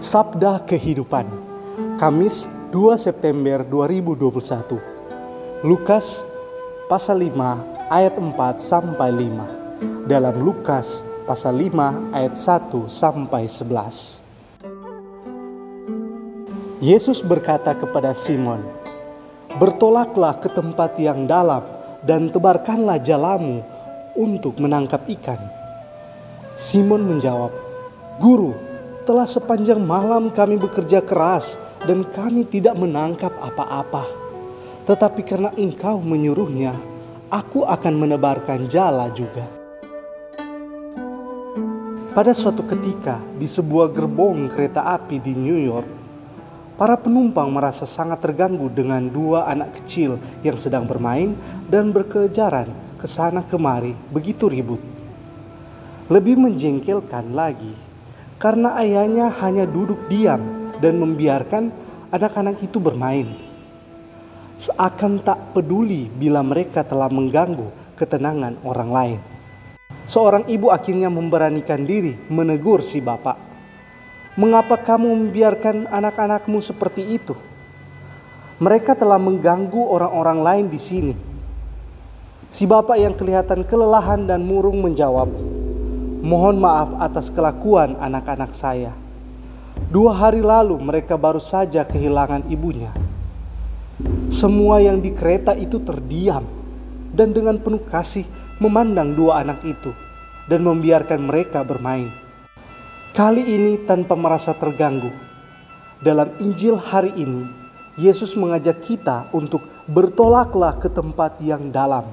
Sabda Kehidupan Kamis 2 September 2021 Lukas pasal 5 ayat 4 sampai 5 Dalam Lukas pasal 5 ayat 1 sampai 11 Yesus berkata kepada Simon Bertolaklah ke tempat yang dalam dan tebarkanlah jalamu untuk menangkap ikan. Simon menjawab, "Guru, telah sepanjang malam kami bekerja keras dan kami tidak menangkap apa-apa. Tetapi karena Engkau menyuruhnya, aku akan menebarkan jala juga." Pada suatu ketika di sebuah gerbong kereta api di New York, para penumpang merasa sangat terganggu dengan dua anak kecil yang sedang bermain dan berkejaran ke sana kemari begitu ribut. Lebih menjengkelkan lagi, karena ayahnya hanya duduk diam dan membiarkan anak-anak itu bermain. Seakan tak peduli bila mereka telah mengganggu ketenangan orang lain. Seorang ibu akhirnya memberanikan diri menegur si bapak. Mengapa kamu membiarkan anak-anakmu seperti itu? Mereka telah mengganggu orang-orang lain di sini. Si bapak yang kelihatan kelelahan dan murung menjawab, Mohon maaf atas kelakuan anak-anak saya. Dua hari lalu mereka baru saja kehilangan ibunya. Semua yang di kereta itu terdiam dan dengan penuh kasih memandang dua anak itu dan membiarkan mereka bermain. Kali ini tanpa merasa terganggu. Dalam Injil hari ini, Yesus mengajak kita untuk bertolaklah ke tempat yang dalam.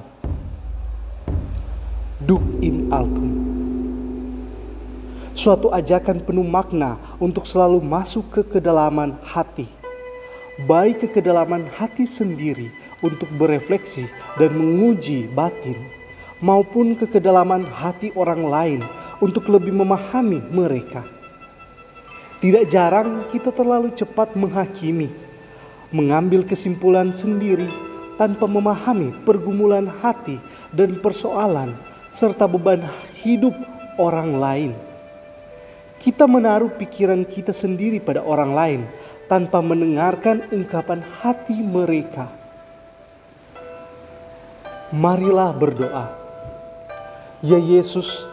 Duk in altum suatu ajakan penuh makna untuk selalu masuk ke kedalaman hati, baik ke kedalaman hati sendiri untuk berefleksi dan menguji batin, maupun ke kedalaman hati orang lain untuk lebih memahami mereka. Tidak jarang kita terlalu cepat menghakimi, mengambil kesimpulan sendiri tanpa memahami pergumulan hati dan persoalan serta beban hidup orang lain kita menaruh pikiran kita sendiri pada orang lain tanpa mendengarkan ungkapan hati mereka. Marilah berdoa. Ya Yesus,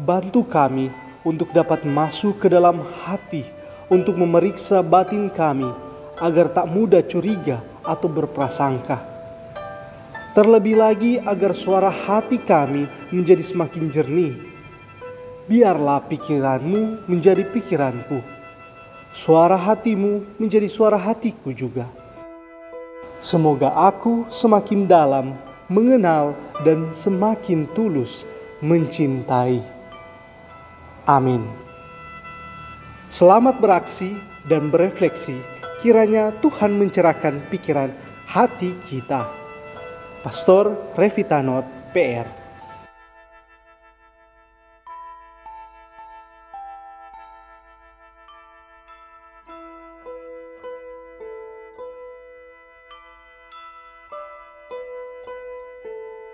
bantu kami untuk dapat masuk ke dalam hati untuk memeriksa batin kami agar tak mudah curiga atau berprasangka. Terlebih lagi agar suara hati kami menjadi semakin jernih biarlah pikiranmu menjadi pikiranku, suara hatimu menjadi suara hatiku juga. Semoga aku semakin dalam mengenal dan semakin tulus mencintai. Amin. Selamat beraksi dan berefleksi, kiranya Tuhan mencerahkan pikiran hati kita. Pastor Revitanot, PR